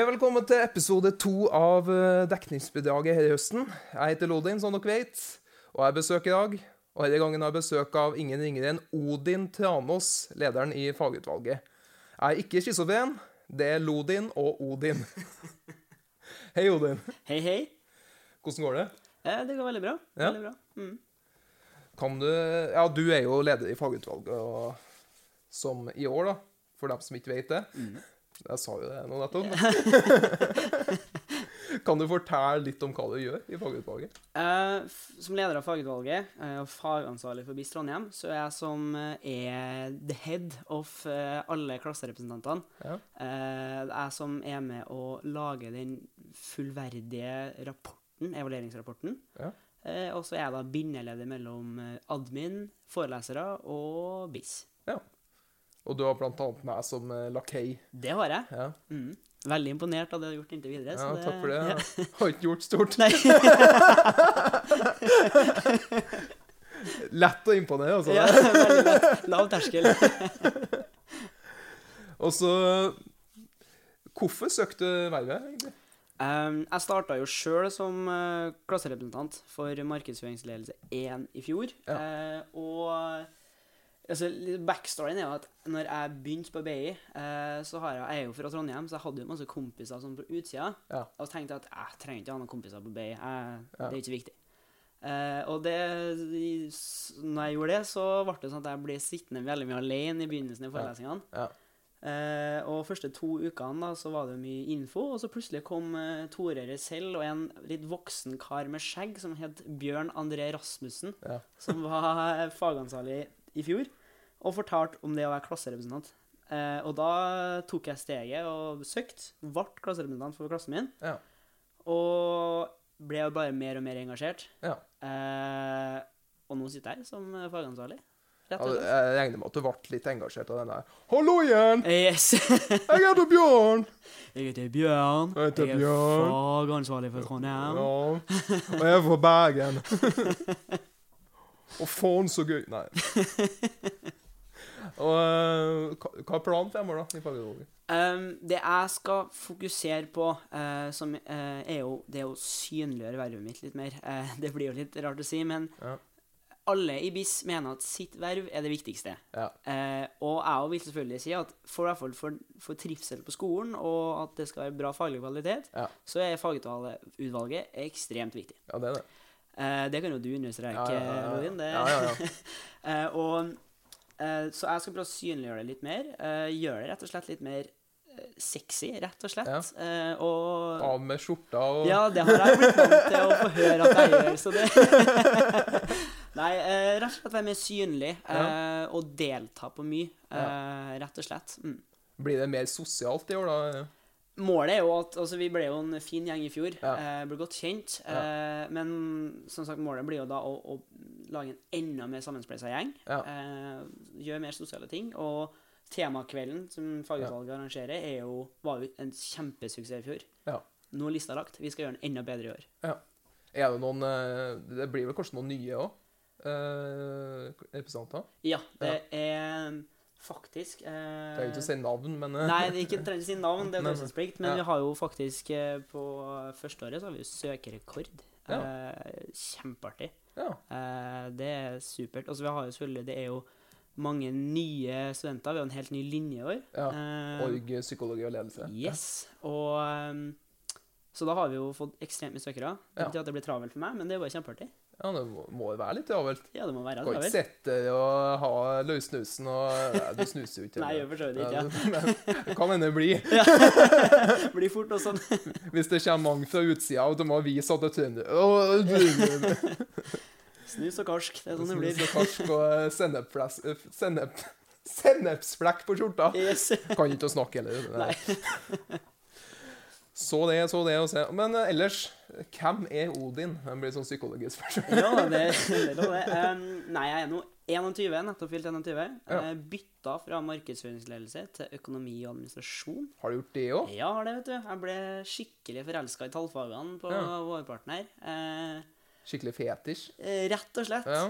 Hei, velkommen til episode to av eh, Dekningsbidraget her i høsten. Jeg heter Lodin, som dere vet, og jeg besøker besøk i dag. Og denne gangen har jeg besøk av ingen ringere enn Odin Tranås, lederen i fagutvalget. Jeg er ikke schizofren. Det er Lodin og Odin. Hei, Odin. Hei, hei. Hvordan går det? Eh, det går veldig bra. Ja. Veldig bra. Mm. Kan du Ja, du er jo leder i fagutvalget og, som i år, da. For dem som ikke vet det. Jeg sa jo det nå nettopp. kan du fortelle litt om hva du gjør i fagutvalget? Eh, som leder av fagutvalget eh, og fagansvarlig for BIS Trondheim, så er jeg som eh, er the head of alle klasserepresentantene. Ja. Jeg som er med å lage den fullverdige rapporten, evalueringsrapporten. Ja. Og så er jeg da bindeleder mellom admin, forelesere og BIS. Og du har blant annet meg som eh, lakei. Det har jeg. Ja. Mm. Veldig imponert av det du har gjort inntil videre. ja, så takk for det. ja. Jeg har ikke gjort stort. Lett å imponere, altså. ja, veldig lett. Lav terskel. Og så Hvorfor søkte du vervet, egentlig? Um, jeg starta jo sjøl som uh, klasserepresentant for markedsføringsledelse 1 i fjor. Eh, og altså, backstoryen er jo at når jeg begynte på BI, eh, så har jeg, jeg er jo fra Trondheim, så jeg hadde jo masse kompiser sånn på utsida. Ja. Og tenkte at jeg trenger ikke ha noen kompiser på BI. Jeg, Ja. Det er ikke viktig. Eh, og det, når jeg gjorde det, så ble det sånn at jeg ble sittende veldig mye alene i begynnelsen i forelesningene. Ja. Eh, og første to ukene da, så var det mye info, og så plutselig kom eh, Tore selv og en litt voksen kar med skjegg som het Bjørn André Rasmussen, Ja. som var fagansvarlig i fjor, og fortalte om det å være klasserepresentant. Eh, og da tok jeg steget og søkte, ble klasserepresentant for klassen min, Ja. og ble jo bare mer og mer engasjert. ja. Eh, og nå sitter jeg som fagansvarlig, Ja. Jeg regner med at du ble litt engasjert av den der. 'Hallo igjen! Yes! Jeg heter Bjørn!' Jeg heter Bjørn. Jeg heter jeg er Bjørn. fagansvarlig for Trondheim. Ja. Og jeg er fra Bergen. Å, faen, så gøy. Nei. Og eh, hva er planen fremover, da, i fagutvalget? Um, det jeg skal fokusere på, uh, som uh, er jo det å synliggjøre vervet mitt litt mer. Uh, det blir jo litt rart å si, men Ja. alle i BIS mener at sitt verv er det viktigste. Ja. Og jeg vil selvfølgelig si at for, for, for trivsel på skolen, og at det skal være bra faglig kvalitet, Ja. så er fagutvalget ekstremt viktig. ja, det er det. Det kan jo du understreke, Ja, ja, ja, ja. Rodin. Det, Ja, ja, ja. Og, så jeg skal prøve å synliggjøre det litt mer. eh, gjøre det rett og slett litt mer eh, sexy, rett og slett. Ja. Eh, og Av med skjorta og Ja, det har jeg blitt vant til å få høre at jeg gjør, så det Nei, eh, rett og slett være mer synlig eh, og delta på mye, eh, rett og slett. Mm. Blir det mer sosialt i år, da? Målet er jo at altså Vi ble jo en fin gjeng i fjor. Ja. Eh, ble godt kjent. Eh, men som sagt, målet blir jo da å, å lage en enda mer sammenspleisa gjeng. Ja. Eh, gjøre mer sosiale ting. Og temakvelden som fagutvalget arrangerer, er jo, var jo en kjempesuksess i fjor. Ja. Nå er lista lagt. Vi skal gjøre den enda bedre i år. Er det noen eh, Det blir vel kanskje noen nye òg? representanter? Ja, det er faktisk eh, Trenger ikke å si navn, men eh, Nei, det er ikke trenger å si navn, det er Men- taushetsplikt. Men ja. vi har jo faktisk eh, på førsteåret så har vi jo søkerekord. Eh, kjempeartig. Ja. Eh, det er supert. Altså, vi har jo selvfølgelig Det er jo mange nye studenter. Vi har en helt ny linje i år. ja. Eh, Org, psykologi og ledelse. Yes. Og ehm, Så da har vi jo fått ekstremt mye søkere. Det betyr at det blir travelt for meg, men det er bare kjempeartig. Ja, det må, være litt travelt. Ja, det må være Kan ikke travelt. sitte og ha løssnusen og Nei, Du snuser jo ikke. Nei, gjør for så vidt ikke. Ja, men det kan hende det blir. Ja. Blir fort og sånn. Hvis det kommer mange fra utsida og de må vise at det er trønder Snus og karsk. Det er sånn det blir. Snus og karsk og eh, sennepfles- eh, sennep Sennepsflekk på skjorta. Yes. Kan ikke snakke heller. Nei. Så det, så det å se. Men uh, ellers, hvem er Odin? Det blir sånn psykologisk spørsmål. Ja, det, det det. Um, nei, jeg er nå 21, nettopp fylt 21. Ja. Eh, bytta fra markedsføringsledelse til økonomi og administrasjon. Har du gjort det òg? Ja, har det, vet du. Jeg ble skikkelig forelska i tallfagene på Ja. vårparten her. Uh, Skikkelig fetisj? rett og slett. Ja.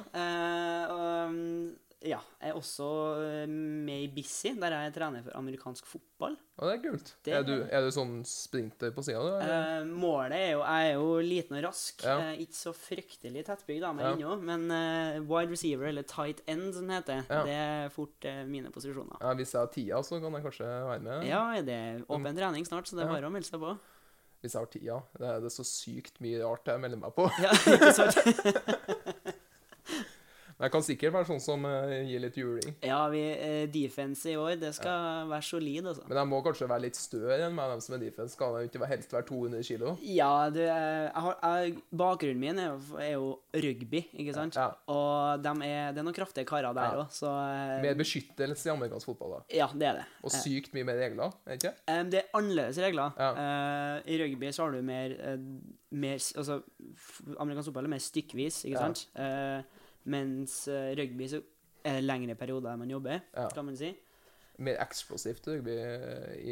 Um, ja, jeg er også eh, med i Busy, der jeg trener for amerikansk fotball. Å, det er kult. Det- Er, du, er du sånn sprinter på sida, du? Eh, målet er jo Jeg er jo liten og rask. Ja. Eh, ikke så fryktelig tettbygd av meg Ja. ennå, men eh, wide receiver, eller tight end, som det heter, Ja. det er fort eh, mine posisjoner. Ja, hvis jeg har tida, så kan jeg kanskje være med. Ja, det er åpen trening snart, så det er bare å melde seg på. Hvis jeg har tida. Det er det så sykt mye rart jeg melder meg på. Ja, ikke sant? Jeg kan sikkert være sånn som eh, gir litt juling. Ja, vi, eh, defense i år, det skal være solid, altså. Men jeg må kanskje være litt større enn meg, dem som er defense. Skal jeg ikke helst være 200 kilo? Ja, du, eh, jeg har, jeg, bakgrunnen min er jo, er jo rugby, ikke sant? Ja. Og de er, det er noen kraftige karer der Ja. òg, så Mer beskyttelse i amerikansk fotball, da. Ja, det er det. Og sykt mye mer regler, er det ikke? Det er annerledes regler. Ja. Eh, I rugby så har du mer, mer Altså, amerikansk fotball er mer stykkevis, ikke Ja. sant? Eh, mens uh, rugby så er det lengre perioder man jobber, Ja. kan man si. Mer eksplosivt rugby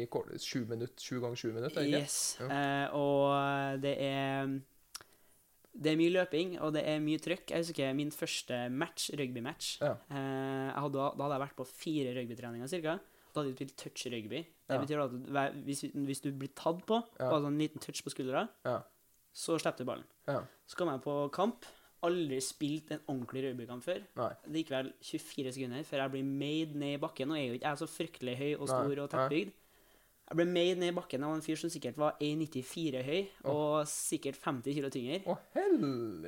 i sju minutter, sju ganger sju minutter, Egentlig. Yes. Ja. Uh, og det er Det er mye løping, og det er mye trøkk. Jeg husker min første match, rugbymatch. Ja. Eh, hadde, da hadde jeg vært på fire rugbytreninger ca. Da hadde vi spilt touch-rugby. Det Ja. betyr at hvis, hvis du blir tatt på, Ja. altså en liten touch på skuldra, Ja. så slipper du ballen. Ja. Så kom jeg på kamp. Aldri spilt en ordentlig rugbykamp før. Nei. Det gikk vel 24 sekunder før jeg ble made ned i bakken. Og jeg er jo ikke så fryktelig høy og stor Nei, og tettbygd. Jeg ble made ned i bakken av en fyr som sikkert var 1,94 høy og sikkert 50 kilo tyngre. Å, hell,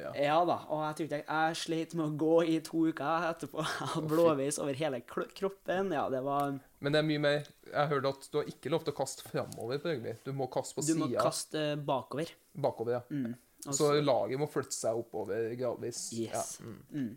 ja. Ja da, og jeg tror ikke jeg, jeg slet med å gå i to uker etterpå. Jeg hadde blåveis over hele kroppen. Ja, det var Men det er mye mer Jeg hørte at du har ikke lov til å kaste framover på rugby. Du må kaste på Du må kaste bakover. Bakover, ja. Mm. Og Så laget må flytte seg oppover gradvis. Yes. Ja, mm. Mm.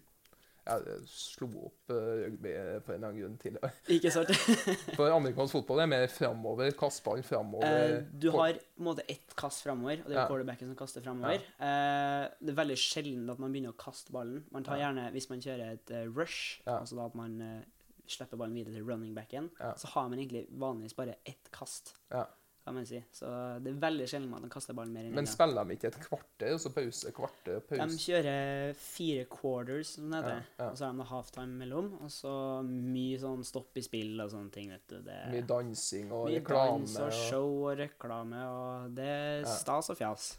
Jeg slo opp eh, rugby på en eller annen grunn tidligere. Ikke sant? For amerikansk fotball er mer framover. Kast ballen framover. Eh, du har på en måte ett kast framover, og det er Ja. quarterbacken som kaster framover. Eh, det er veldig sjelden at man begynner å kaste ballen. Man tar Ja. gjerne, Hvis man kjører et eh, rush, Ja. altså da at man eh, slipper ballen videre til running backen, Ja. så har man egentlig vanligvis bare ett kast, Ja. Kan man si. Så det er veldig sjelden at man kaster ballen mer enn Men spiller de ikke et kvarter, og så pause, kvarter, De kjører fire quarters, som det heter. Ja, ja. Og så har de halftime mellom, og så mye sånn stopp i spill og sånne ting, vet du. Det Mye dansing og mye reklame. dans og show og reklame, og det er Ja. stas og fjas.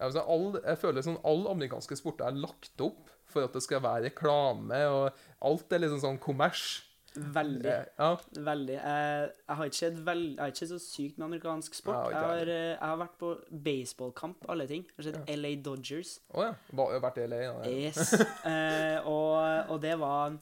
Altså, all, jeg føler sånn alle amerikanske sporter er lagt opp for at det skal være reklame, og alt er liksom sånn kommers. Veldig. Eh, Ja, Veldig. Jeg, jeg har ikke sett vel, jeg har ikke sett så sykt med amerikansk sport. Ja, jeg, har, jeg. eh, jeg har vært på baseballkamp, alle ting. Jeg har sett LA Dodgers. å ja. Var, vært i LA, ja. Yes. Eh, og, og det var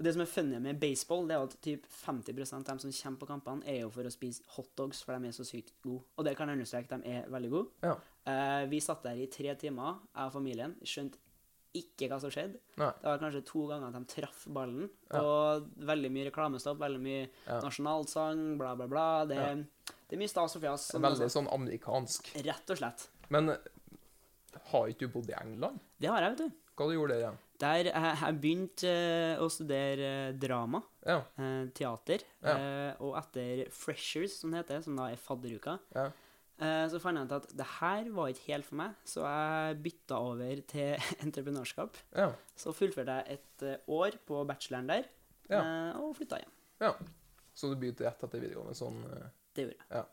Det som er funny med baseball, det er at typ 50% av dem som kommer på kampene, er jo for å spise hotdogs, for de er så sykt gode. Og det kan jeg understreke, de er veldig gode. Ja. Eh, vi satt der i tre timer, jeg og familien. Skjønte ikke hva som skjedde. Nei. Det var kanskje to ganger at de traff ballen. Ja. Og veldig mye reklamestopp, veldig mye Ja. nasjonalsang, bla, bla, bla. Det, Ja. det er mye stas og fjas. Veldig altså- sånn amerikansk. Rett og slett. Men har ikke du bodd i England? Det har jeg, vet du. Hva du gjorde du igjen? Der jeg, jeg begynte eh, å studere eh, drama, Ja. eh, teater, eh, og etter Freshers, som det heter, som da er fadderuka, ja. Eh, så fant jeg ut at det her var ikke helt for meg, så jeg bytta over til entreprenørskap. Ja. Så fullførte jeg et eh, år på bacheloren der, Ja. eh, og flytta hjem. ja. Så du begynte rett etter videregående sånn Det gjorde jeg. ja,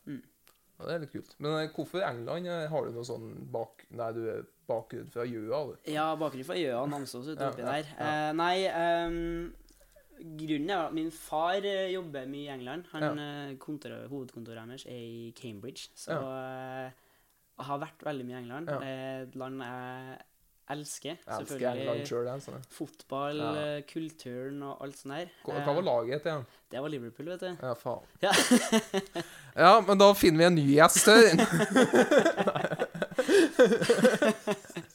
Det er litt kult. Men hvorfor England? Har du noe sånn bak... Nei, du er bakgrunn fra Gjøa, du. Ja, bakgrunn fra Gjøa Namsos ute Ja, oppi ja, der. ja. Eh, nei, ehm, grunnen er at min far eh, jobber mye i England. Han, ja. kontoret, hovedkontoret hans er i Cambridge, så ja. jeg har vært veldig mye i England. Ja. Et land jeg elsker. Jeg elsker England sjøl. Sånn. Fotball, Ja. eh, kulturen og alt sånt der. Hva, hva var Eh, laget til igjen? det var Liverpool, vet du. Ja, faen. Ja. Ja, men da finner vi en ny gjest her.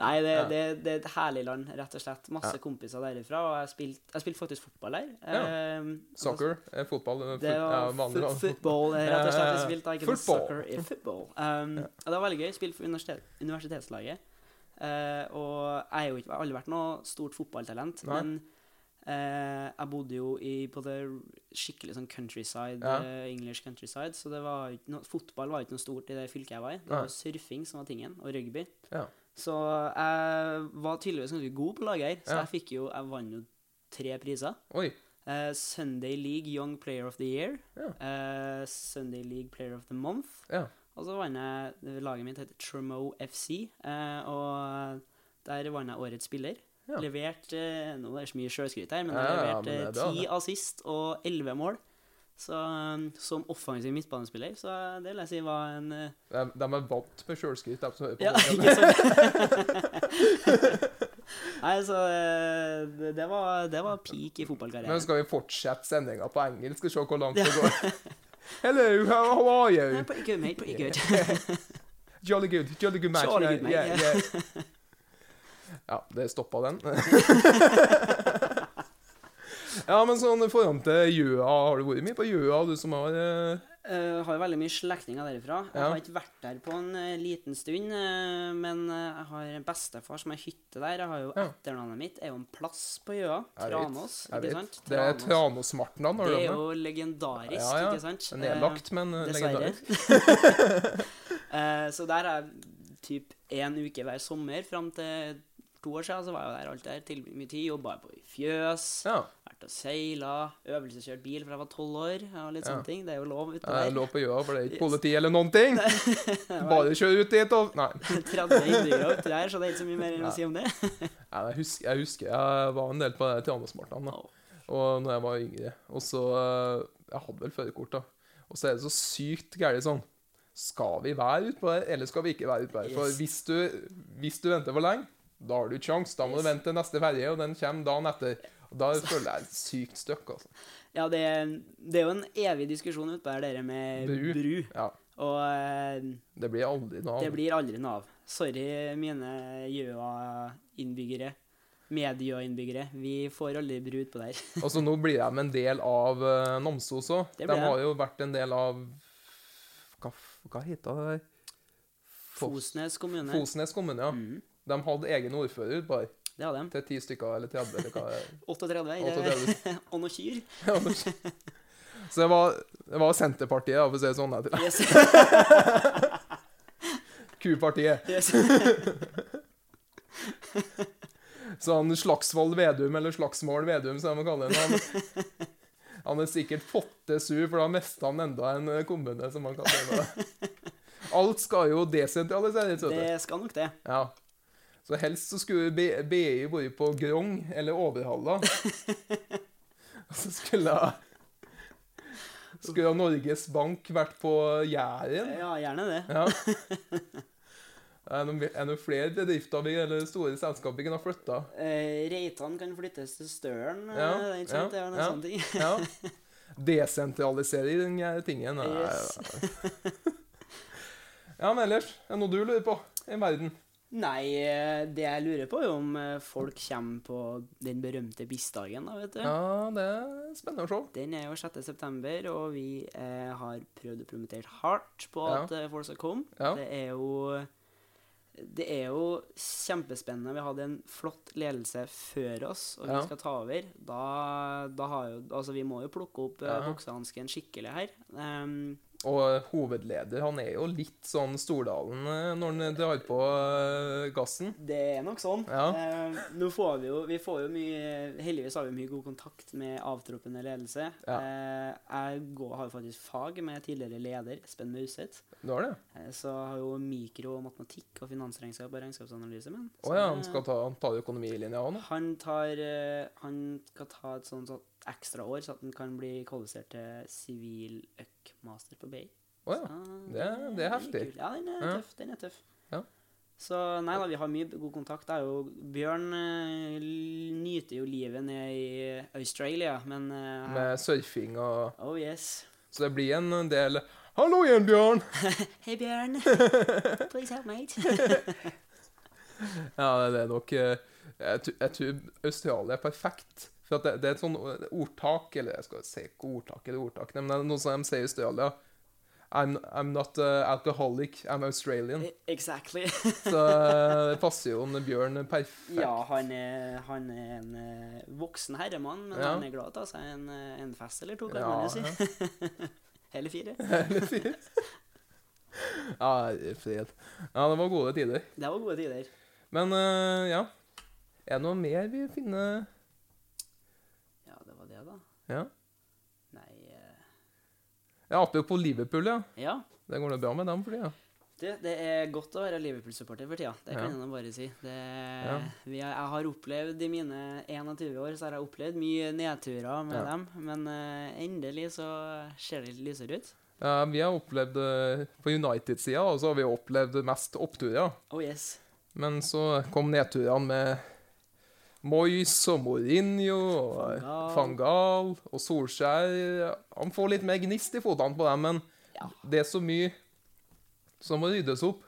Nei, det, Ja. det, det er et herlig land, rett og slett. Masse Ja. kompiser derifra. Og jeg spilte spilt faktisk fotball der. Ja. Eh, Soccer? altså, Fotball? eh, Det var ja, football, eh, rett og slett. Jeg spilte ikke noe soccer i football. Um, og det var veldig gøy. Spilte for universitet, universitetslaget. Uh, og jeg har jo ikke aldri vært noe stort fotballtalent, Nei. men Uh, jeg bodde jo i på det skikkelig sånn countryside, Ja. uh, English countryside, så det var noe, fotball var ikke noe stort i det fylket jeg var i. Det var surfing som var tingen, og rugby. Ja. Så jeg var tydeligvis ganske god på lag her, så Ja. jeg fikk jo Jeg vant jo tre priser. Oi. Eh, Sunday League Young Player of the Year. Ja. Eh, Sunday League Player of the Month. Ja. Og så vant jeg Laget mitt heter Tremo FC, eh, og der vant jeg Årets spiller. Ja. Levert eh, Nå er det så mye sjølskryt her, men Ja, jeg ja, leverte men det er bra, ti det. assist og elleve mål. Så eh, som offensiv midtbanespiller, så det vil jeg si var en eh, De, de er vant med sjølskritt, de som hører på. Ja, ikke sant? Nei, så eh, det, det, var, det var peak i fotballkarrieren. Men skal vi fortsette sendinga på engelsk og se hvor langt det går? Hello, how, are you? Eh, Pretty good, mate. Pretty good. Jolly good, jolly good match. Jolly good, mate, yeah. yeah. Ja, det stoppa den. Ja, men sånn i forhold til Gjøa, har du vært mye på Gjøa, du som har eh, Eh, har jo veldig mye slektninger derifra. Jeg Ja. har ikke vært der på en eh, liten stund, eh, men jeg har en bestefar som har hytte der. Jeg har jo Ja. Etternavnet mitt er jo en plass på Gjøa. Tranås, ikke sant? Det er Tranås-Marten. da. Det er jo legendarisk, Ja, ja. ikke sant? nedlagt, men dessverre. legendarisk. Så der er typ én uke hver sommer fram til to år siden. Så var jeg jo der alt der. Til mye tid. Jobba på i fjøs. Ja. Vært og seila. Øvelseskjørt bil fra jeg var tolv år. Og litt Ja. sånne ting. Det er jo lov utpå Jeg er lov på gjøre, for det er ikke politi eller noen ting. Bare kjør ut dit og Nei. 30 innbyggere oppi der, så det er ikke så mye mer enn å si om det. Nei, Jeg husker, jeg husker jeg var en del på det Tranosmartene da. Åh. Og når jeg var yngre. Og så eh, Jeg hadde vel førerkort, da. Og så er det så sykt gærent sånn Skal vi være utpå der, eller skal vi ikke være utpå der? For Yes. hvis du, hvis du venter for lenge, da har du kjangs. Da må Yes. du vente til neste ferje, og den kommer dagen etter. Da føler jeg et sykt støkk, altså. Ja, det, det er jo en evig diskusjon utpå her, dere med Bru. bru. Ja. Og eh, Det blir aldri noe det blir aldri noe av. Sorry, mine Gjøa-innbyggere. Medgjøa-innbyggere. Vi får aldri bru utpå der. Og så nå blir de en del av uh, Namsos òg. De har jo vært en del av Hva, hva heter det der? Fosnes kommune. Fosnes kommune, ja. Mm. De hadde egen ordfører bare det hadde de. til ti stykker, eller 30, eller hva det er. 38. er 38. det- Og noen kyr. Så det var, det var Senterpartiet, da, for å si det sånn. Yes. Kupartiet. yes. Sånn Slagsvold Vedum, eller Slagsmål Vedum, som de kaller han. Han, han er sikkert fotte sur, for da mista han enda en eh, kommune, som han kaller det. Alt skal jo desentraliseres. Det skal nok det. Ja. Så helst så skulle BI vært på Grong eller Overhalla. Og så skulle Skulle Norges Bank vært på Jæren. Ja, gjerne det. Ja. Er det noen, er noen flere bedrifter vi, eller store selskap vi kan ha flytta? Eh, Reitan kan flyttes til Støren. eh, Ja, det er sant? Det er en ja, sånn ting. Ja. Desentralisering den her tingen. Yes. Ja, men ellers, er det noe du lurer på i verden? Nei, eh, det jeg lurer på, er om eh, folk kommer på den berømte BIS-dagen, da, vet du. Ja, det er spennende å se. Den er jo 6. september, og vi eh, har prøvd å promotere hardt på Ja. at eh, folk skal komme. Ja. Det er jo det er jo kjempespennende. Vi hadde en flott ledelse før oss, og Ja. vi skal ta over. Da, da har jo Altså, vi må jo plukke opp Ja. ja. boksehansken skikkelig her. Ehm, Og hovedleder, han er jo litt sånn Stordalen eh, når han drar på eh, gassen. det er nok sånn. Ja. Nå får vi jo Vi får jo mye Heldigvis har vi mye god kontakt med avtroppende ledelse. Ja. Eh, jeg går, har jo faktisk fag med tidligere leder, Espen Mauseth. Du har det? Eh, Så har jo mikro, matematikk og finansregnskap og regnskapsanalyse. Men oh, ja, han skal ta, han tar økonomilinja òg nå? han tar eh, Han skal ta et sånt, sånt ekstra år, så at han kan bli kvalifisert til sivil øk-master på BI. Å ja. Det er- det er heftig. Ja, den er Ja. tøff. Den er tøff. Ja. Så nei da, vi har mye god kontakt. Det jo Bjørn eh, nyter jo livet nede i Australia, men eh, Med surfing og Oh yes. Så det blir en del Hallo igjen, Bjørn! Hei, Bjørn. Please help, mate. Ja, det er nok eh, Jeg, jeg tror Australia er perfekt. For det, det er et sånn ordtak Eller jeg skal si ikke ordtak eller ordtak, men det er noe som de sier i Australia. I'm, I'm not uh, alcoholic, I'm Australian. exactly. Så eh, det passer jo en Bjørn perfekt. Ja, han er, han er en eh, voksen herremann, men Ja. han er glad i å ta seg en, eh, en fest eller to, kan Ja, man jo si. Hele fire. Hele fire. Ja, fred. Ja, det var gode tider. Det var gode tider. Men ja Er det noe mer vi finner? Ja. Nei eh, ja, apropos Liverpool, ja. Ja. Det går det bra med dem for tida? Du, det er godt å være Liverpool-supporter for tida. Det kan jeg nå bare si. Det, vi har, jeg har opplevd I mine 21 år så har jeg opplevd mye nedturer med Ja. dem, men eh, endelig så ser det litt lysere ut. Ja, vi har opplevd eh, På United-sida så har vi opplevd mest oppturer. Oh yes. Men så kom nedturene med Moyes og Mourinho og Van Gaal. og Solskjær. Han får litt mer gnist i fotene på dem, men Ja. det er så mye som må ryddes opp.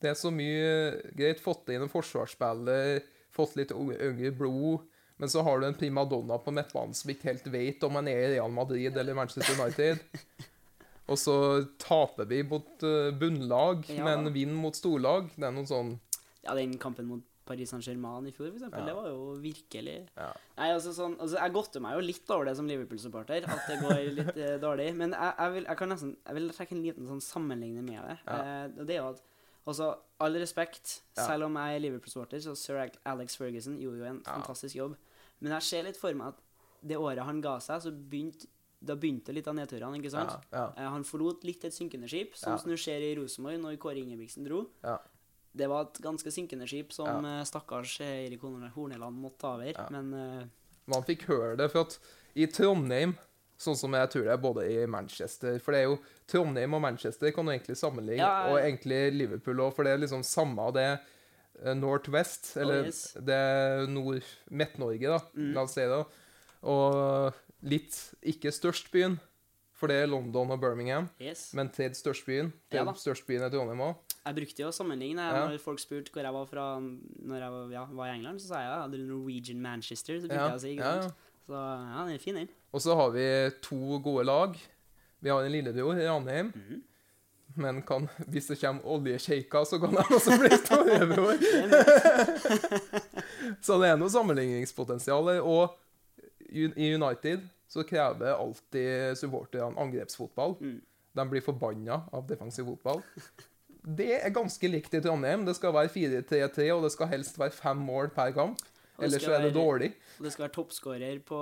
Det er så mye greit. Fått inn en forsvarsspiller, fått litt yngre blod. Men så har du en primadonna på midtbanen som ikke helt vet om han er i Real Madrid eller Manchester United. Og så taper vi mot eh, bunnlag, Ja. men vinner mot storlag. Det er noen sånn Ja, den kampen mot Paris Saint-Germain i fjor, for eksempel, Ja. det var jo virkelig ja. Nei, altså sånn altså, Jeg godter meg jo litt over det som Liverpool-supporter, at det går litt eh, dårlig. Men jeg, jeg, vil, jeg kan nesten Jeg vil trekke en liten sånn sammenligning med det. Ja. Eh, det er jo at Altså, all respekt, selv om jeg er Liverpool-supporter, så sir Alex Ferguson gjorde jo en fantastisk jobb. Men jeg ser litt for meg at det året han ga seg, så begynte da begynte litt av nedturene, ikke sant? Ja, ja. Eh, han forlot litt et synkende skip, som Ja. nå skjer i Rosenborg når Kåre Ingebrigtsen dro. Ja. Det var et ganske synkende skip som Ja. eh, stakkars Eirik Horne- Horneland måtte ta over. Ja. Men uh, Man fikk høre det, for at i Trondheim Sånn som jeg tror det er både i Manchester For det er jo Trondheim og Manchester kan du egentlig sammenligne, Ja, og egentlig Liverpool òg, for det er liksom samme det eh, Northwest, eller Oh, yes. det nord Midt-Norge, da, Mm. la oss si det. Og litt ikke størst byen, for det er London og Birmingham, yes. men tredje størst byen. Tredje ja, størst byen er Trondheim òg. Jeg brukte jo å sammenligne Ja. når folk spurte hvor jeg var fra når jeg var, ja, var i England. Så sa jeg ja, det Norwegian Manchester. Så brukte jeg å si, ja, ja. Så ja, den er fin, den. Og så har vi to gode lag. Vi har en lillebror, Ranheim. Mhm. Men kan, hvis det kommer oljesjeiker, så kan de også bli storebror. så det er noe sammenligningspotensial. Og i United så krever alltid supporterne angrepsfotball. Mm. De blir forbanna av defensiv fotball. Det er ganske likt i Trondheim. Det skal være 4-3-3, og det skal helst være fem mål per kamp. Ellers så er det dårlig. Og det skal være toppskårer på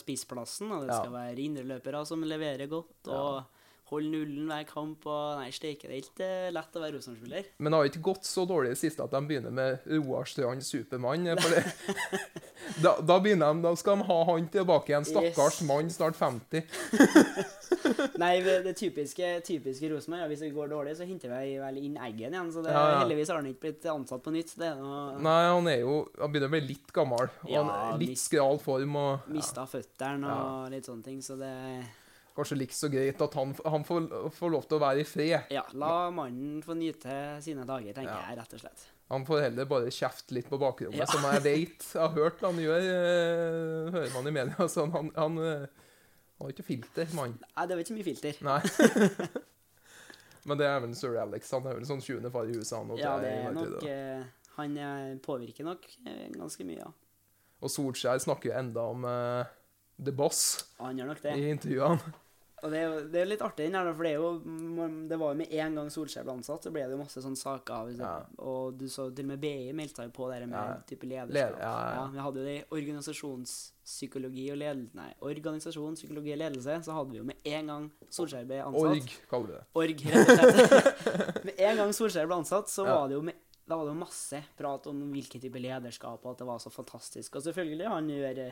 spissplassen, og det Ja. skal være indreløpere som leverer godt, og holde nullen hver kamp. Og nei, steike, det er ikke eh, lett å være Rosenborg-spiller. Men det har ikke gått så dårlig det siste at de begynner med Roar Strand Supermann. fordi da, da, begynner de, da skal de ha han tilbake igjen. Stakkars Yes. mann, snart 50. Nei, det typiske, typiske Rosenborg, ja, hvis det går dårlig, så henter vi vel inn Eggen igjen. Så det, Ja, ja. heldigvis har han ikke blitt ansatt på nytt. Det noe Nei, han er jo Han begynner å bli litt gammel. Og Ja, han er litt skral form og Mista føttene og litt sånne ting, så det kanskje like så greit at han, han får, får lov til å være i fred. Ja, la mannen få nyte sine dager, tenker Ja. jeg rett og slett. Han får heller bare kjefte litt på bakrommet, Ja. som jeg vet Jeg har hørt han gjør, øh, hører man i media. Så han, han, eh, har ikke filter, mann. Nei, det var ikke mye filter. Nei. Men det er vel sir Alex. Han er vel sånn sjuende far i huset, han. og Ja, det er nok eh, Han eh, påvirker nok eh, ganske mye, ja. Og Solskjær snakker jo enda om eh, The Boss Han gjør nok det. i intervjuene. Og det er jo det er litt artig, den her, for det er jo Det var jo med en gang Solskjær ble ansatt, så ble det jo masse sånne saker. Ja. Og du så til og med BI meldte seg på det med Ja. type lederskap. Leder- ja, ja. Vi hadde jo det i organisasjonspsykologi og ledelse Nei, organisasjon, psykologi og ledelse, så hadde vi jo med en gang Solskjær ble ansatt Org, kaller vi det. Org, rett og slett. med en gang Solskjær ble ansatt, så var det jo med, da var det jo masse prat om hvilken type lederskap, og at det var så fantastisk. Og selvfølgelig, han gjør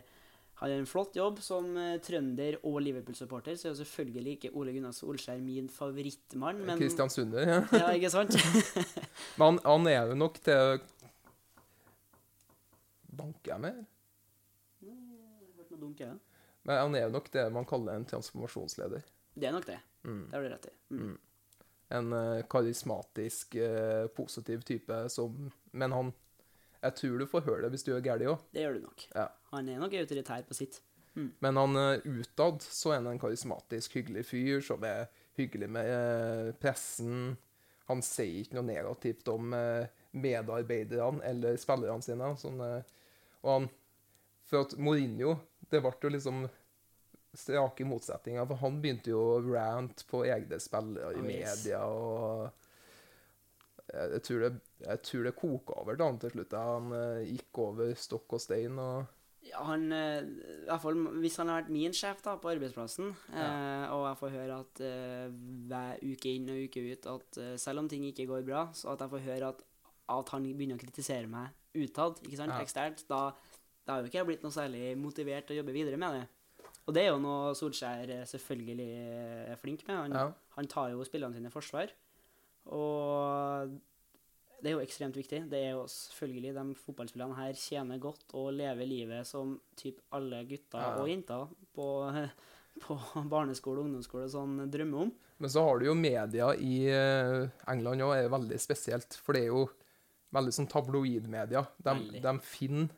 han gjør en flott jobb som eh, trønder og Liverpool-supporter, så er jo selvfølgelig ikke Ole Gunnar Solskjær min favorittmann, men Kristiansunder, Ja. Ja, ikke sant? Men han, han er jo nok til Banker jeg mer? Noe dunk, ja. Men han er jo nok det man kaller en transformasjonsleder. Det er nok det. Mm. Det har du rett i. Mm. En uh, karismatisk, uh, positiv type som Men han Jeg tror du får høre det hvis du gjør galt òg. Det gjør du nok. Ja. Han er nok autoritær på sitt. Men han eh, utad så er han en karismatisk, hyggelig fyr som er hyggelig med eh, pressen. Han sier ikke noe negativt om eh, medarbeiderne eller spillerne sine. Sånn, og han For at Mourinho Det ble jo liksom strake motsetninger, for han begynte jo å rant på egne spillere i Oh, yes. media og jeg, tror det, jeg tror det koka over til han til slutt. Han gikk over stokk og stein og han, eh, i hvert fall Hvis han har vært min sjef da, på arbeidsplassen, eh, og jeg får høre at eh, hver uke inn og uke ut at eh, selv om ting ikke går bra, så at jeg får høre at, at han begynner å kritisere meg utad, ikke sant, Ja. eksternt, da, da har jo ikke jeg blitt noe særlig motivert til å jobbe videre med det. Og det er jo noe Solskjær eh, selvfølgelig er flink med. Han, Ja. han tar jo spillerne sine i forsvar. Og det er jo ekstremt viktig. Det er jo selvfølgelig De fotballspillerne her tjener godt og lever livet som typ alle gutter Ja. og jenter på, på barneskole og ungdomsskole sånn drømmer om. Men så har du jo media i eh, England òg, er veldig spesielt. For det er jo veldig sånn tabloidmedia. De, de finner,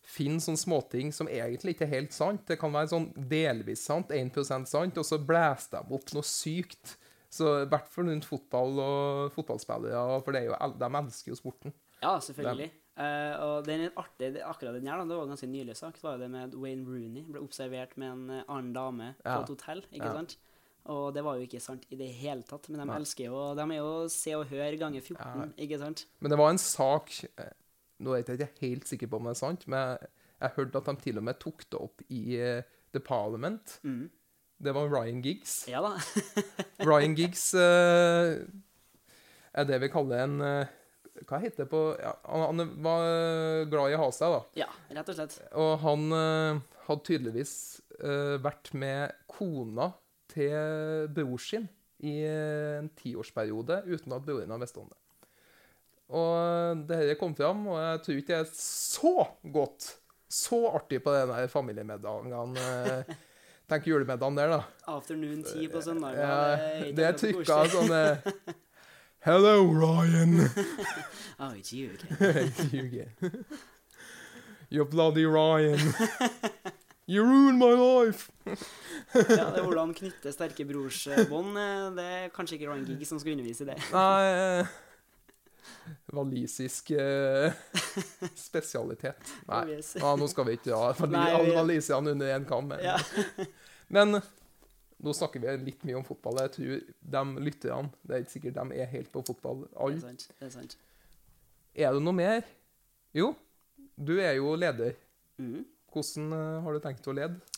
finner sånne småting som egentlig ikke er helt sant. Det kan være sånn delvis sant, 1% sant, og så blæser de opp noe sykt. Så i hvert fall rundt fotball og fotballspillere, for det er jo, de elsker jo sporten. Ja, selvfølgelig. Uh, og den er artig, det, akkurat den her, da, det var ganske nylig sagt, var jo det med Wayne Rooney ble observert med en eh, annen dame på Ja. et hotell, ikke Ja. sant? Og det var jo ikke sant i det hele tatt, men de Nei. elsker jo De er jo Se og Hør ganger 14, Ja. ikke sant? Men det var en sak eh, Nå er jeg ikke helt sikker på om det er sant, men jeg, hørte at de til og med tok det opp i The Parliament. Mm. Det var Ryan Giggs. Ja da. Ryan Giggs uh, er det vi kaller en uh, Hva heter det på ja, Han, han var eh, glad i å ha seg, da. ja, rett og slett. Og han uh, hadde tydeligvis vært med kona til bror sin i en tiårsperiode uten at broren har visst om det. Og det her kom fram, og jeg tror ikke det er så godt, så artig på den der familiemiddagen. Tenk julemiddagen der, da. Afternoon tea på søndag. Ja, det er trykka koselig. sånn eh, Hello, Ryan. Oh, it's you again. you again. You bloody Ryan. You ruined my life. Ja, det er hvordan knytte sterke brorsbånd. eh, Det er kanskje ikke Ryan Giggs som skal undervise i det. Nei eh, Walisisk eh, spesialitet. Nei, ja, nå skal vi ikke ha vi- walisiene under én kam. Men, Ja. men nå snakker vi litt mye om fotball. Jeg tror de lytterne Det er ikke sikkert de er helt på fotball. Det er sant. Det er sant. Er det noe mer? Jo, du er jo leder. Mm. Hvordan eh, har du tenkt å lede? Tenkt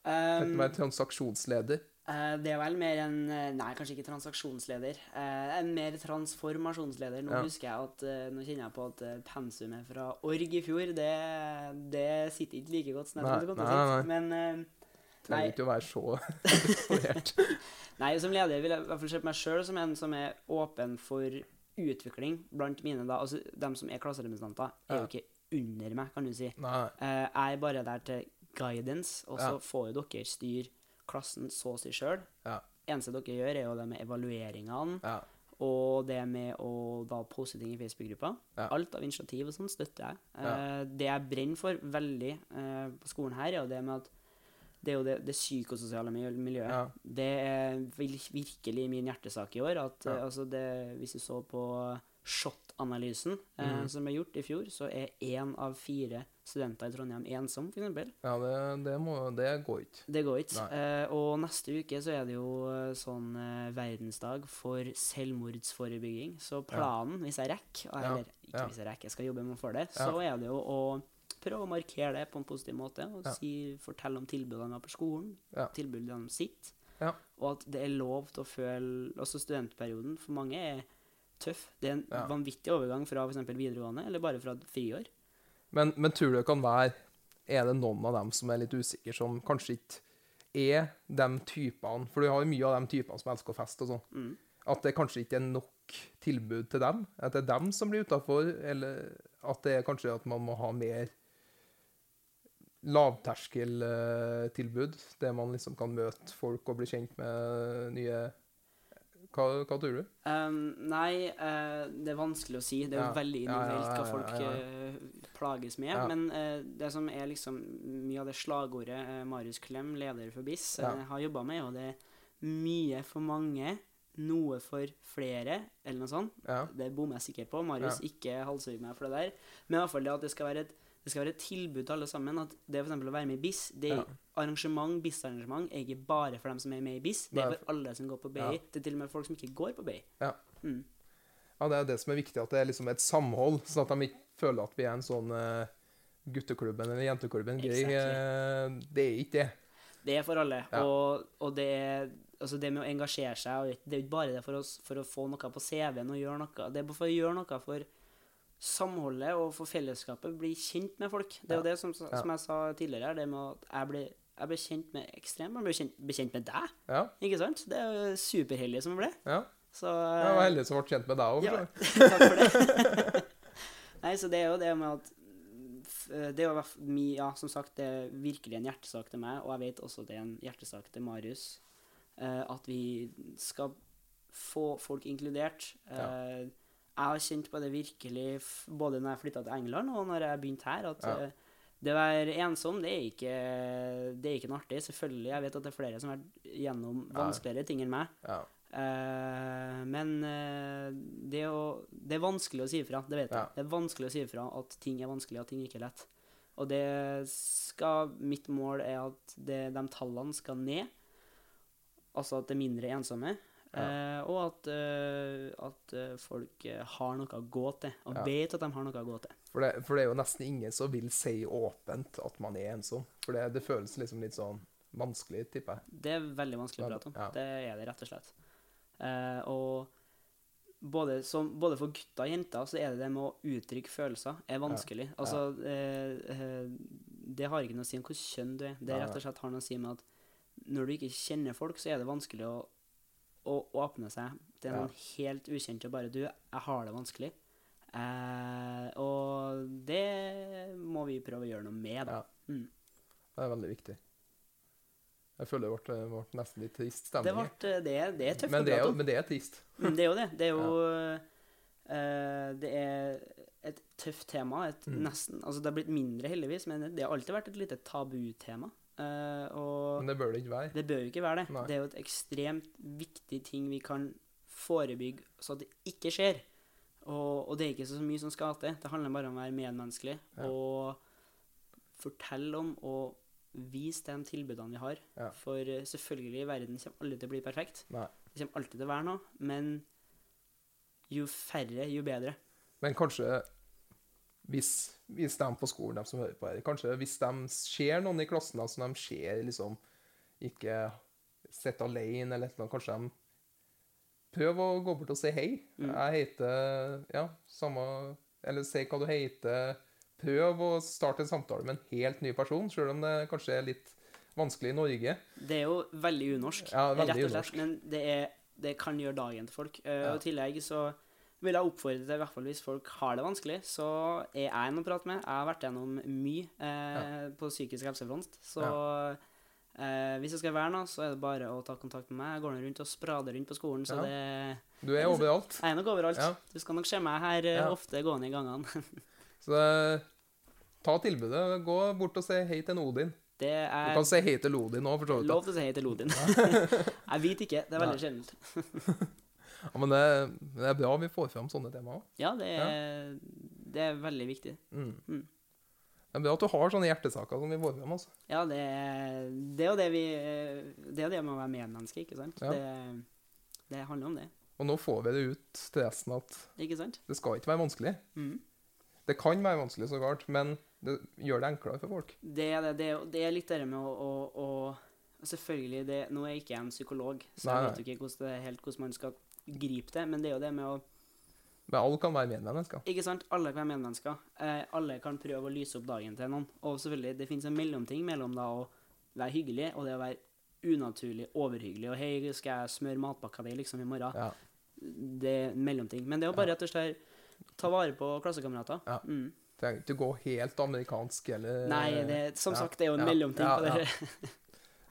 Um, å være transaksjonsleder? Eh, det er vel mer en eh, Nei, kanskje ikke transaksjonsleder. Eh, en mer transformasjonsleder. Nå Ja. husker jeg at Nå kjenner jeg på at pensumet fra org i fjor, det, det sitter ikke like godt som jeg trodde det kom til å sitte. Trenger ikke å være så eksponert. Nei, som leder vil jeg i hvert fall se på meg sjøl som en som er åpen for utvikling blant mine da, altså dem som er klasserepresentanter, er Ja. jo ikke under meg, kan du si. Nei. Jeg er bare der til guidance, og så Ja. får jo dere styre klassen så å si sjøl. Ja. Eneste dere gjør, er jo det med evalueringene, Ja. og det med å da poste ting i Facebook-gruppa. Ja. Alt av initiativ og sånn støtter jeg. Eh, det jeg brenner for veldig eh, på skolen her, er jo det med at det er jo det, det psykososiale miljøet. Det er virkelig min hjertesak i år. At, eh, altså det, hvis du så på SHoT-analysen eh, mm. som ble gjort i fjor, så er én av fire studenter i Trondheim ensom, f.eks. Ja, det, det, må, det går ikke. Det går ikke. Eh, og neste uke så er det jo eh, sånn eh, verdensdag for selvmordsforebygging. Så planen, hvis jeg rekker, Ja, eller ikke ja. hvis jeg rekker, jeg skal jobbe med å få det, Ja. så er det jo å prøve å markere det på en positiv måte. Og Ja. si, fortelle om tilbudene har på skolen, Ja. tilbudene sitt. Ja. Og at det er lov til å føle Også studentperioden for mange er tøff. Det er en Ja. vanvittig overgang fra f.eks. videregående, eller bare fra friår. Men, men tror du det kan være Er det noen av dem som er litt usikre, som kanskje ikke er de typene For du har jo mye av de typene som elsker å feste og sånn. Mm. At det kanskje ikke er nok tilbud til dem? At det er dem som blir utafor? Eller at det er kanskje at man må ha mer lavterskeltilbud, der man liksom kan møte folk og bli kjent med nye Hva, hva tror du? Um, nei, uh, det er vanskelig å si. Det er jo Ja. veldig individuelt hva folk eh, plages med. Men uh, det som er liksom mye av det slagordet Marius Klem, leder for BIS, har jobba med, og det er mye for mange, noe for flere, eller noe sånt. Det bommer jeg sikkert på. Marius, ikke halshugg meg for det der. Men i hvert fall det at det skal være et, det skal være et tilbud til alle sammen. At det for eksempel å være med i BIS, det er Ja. arrangement, BIS-arrangement, er ikke bare for dem som er med i BIS. Det er for alle som går på BI. Ja. Det er til og med folk som ikke går på BI. Ja. Mm. Ja, det er det som er viktig, at det er liksom et samhold, sånn at de ikke føler at vi er en sånn uh, gutteklubben eller jenteklubben. Exactly. Uh, Det er ikke det. Det er for alle. Og, og det, er- altså det med å engasjere seg Det er jo ikke bare det for, oss, for å få noe på CV-en og gjøre noe. Det er bare for å gjøre noe for samholdet og for fellesskapet. Bli kjent med folk. Det er jo det som, som jeg sa tidligere, det med at jeg ble, jeg ble kjent med ekstrem. Jeg Ble kjent, ble kjent med deg, Ja. ikke sant? Det er jo superheldig som jeg ble. ja. Så Jeg var heldig som ble kjent med deg òg. Ja, takk for det. Nei, så det er jo det med at Det er jo ja, som sagt, det er virkelig en hjertesak til meg, og jeg vet også det er en hjertesak til Marius. eh, at vi skal få folk inkludert. Eh, jeg har kjent på det virkelig både når jeg flytta til England og når jeg begynte her, at Ja. eh, det å være ensom, det er ikke det er ikke noe artig. Selvfølgelig. Jeg vet at det er flere som har vært gjennom vanskeligere ting enn meg. Ja. Uh, men uh, det, å, det er vanskelig å si ifra, det vet jeg. Ja. Det er vanskelig å si ifra at ting er vanskelig, at ting ikke er lett. Og det skal Mitt mål er at det, de tallene skal ned. Altså at det er mindre ensomme. Eh, og at, eh, at eh, folk har noe å gå til, og Ja. vet at de har noe å gå til. For, det, for det er jo nesten ingen som vil si åpent at man er ensom. For det, det føles liksom litt sånn vanskelig, tipper jeg. Det er veldig vanskelig å prate om. Ja. Det er det, rett og slett. Eh, og både, som, både for gutter og jenter så er det det med å uttrykke følelser er vanskelig. Altså, eh, det har ikke noe å si om hvilket kjønn du er. Det rett og slett har noe å si med at når du ikke kjenner folk, så er det vanskelig å, å åpne seg til Ja. noen helt ukjente og bare Du, jeg har det vanskelig. Eh, og det må vi prøve å gjøre noe med, da. Ja. Mm. Det er veldig viktig. Jeg føler det ble, ble nesten litt trist Det, ble, det, er, det er tøft men, det er, prate om. men det er trist. Mm, det er jo det. Det er jo eh, Det er et tøft tema. Et Mm. nesten, altså det har blitt mindre, heldigvis, men det har alltid vært et lite tabutema. Eh, Men det bør det ikke være. det bør jo ikke være det. Nei. Det er jo et ekstremt viktig ting vi kan forebygge så det ikke skjer. Og, og det er ikke så mye som skal til. Det handler bare om å være medmenneskelig Ja. og fortelle om og vise de tilbudene vi har. Ja. For eh, selvfølgelig, verden kommer aldri til å bli perfekt. Nei. Det kommer alltid til å være noe, men jo færre, jo bedre. Men kanskje hvis, hvis de på skolen, de som hører på her, kanskje hvis de ser noen i klassen da, som de ser liksom ikke sitter alene eller noe, kanskje de prøver å gå bort og si hei. Mm. Jeg heter Ja, samme Eller si hva du heter. Prøv å starte en samtale med en helt ny person, selv om det kanskje er litt vanskelig i Norge. Det er jo veldig unorsk, Ja, veldig rett og slett, unorsk. men det, er, det kan gjøre dagen til folk. Uh, Ja. Og i tillegg så vil jeg oppfordre til, i hvert fall hvis folk har det vanskelig, så er jeg en å prate med. Jeg har vært gjennom mye eh, på psykisk helsefront, så eh, hvis det skal være noe, så er det bare å ta kontakt med meg. Jeg går nå rundt og sprader rundt på skolen, så Ja. det Du er overalt. jeg er nok overalt. Ja. Du skal nok se meg her eh, Ja. ofte gående i gangene. Så det, ta tilbudet. Gå bort og si hei til en Odin. Det Du er kan si hei til Lodin òg, for så vidt. lov til å si hei til Lodin. jeg vet ikke. Det er veldig sjeldent. Ja, men det, det er bra vi får fram sånne temaer. Ja, det er, det er veldig viktig. Mm. Mm. Det er bra at du har sånne hjertesaker som vi får fram. Altså. Ja, det, det er jo det vi Det er jo det med å være medmenneske, ikke sant? Ja. Det, det handler om det, Og nå får vi det ut til resten at det skal ikke være vanskelig. Mm. Det kan være vanskelig, så klart, men det gjør det enklere for folk. Det er det. Det er, litt det med å, å, å Selvfølgelig, det, nå er jeg ikke en psykolog, så jeg nei. vet jo ikke hvordan helt hvordan man skal gripe det, men det er jo det med å Men alle kan være medmennesker. Ikke sant? Alle kan være medmennesker. Eh, alle kan prøve å lyse opp dagen til noen. Og selvfølgelig, det finnes en mellomting mellom da å være hyggelig og det å være unaturlig overhyggelig. Og 'hei, skal jeg smøre matpakka di liksom i morgen?' Ja. Det er en mellomting. Men det er jo bare rett og slett ta vare på klassekamerater. Ja. Mm. Trenger ikke gå helt amerikansk eller Nei, det, som ja, sagt, det er jo en mellomting på det.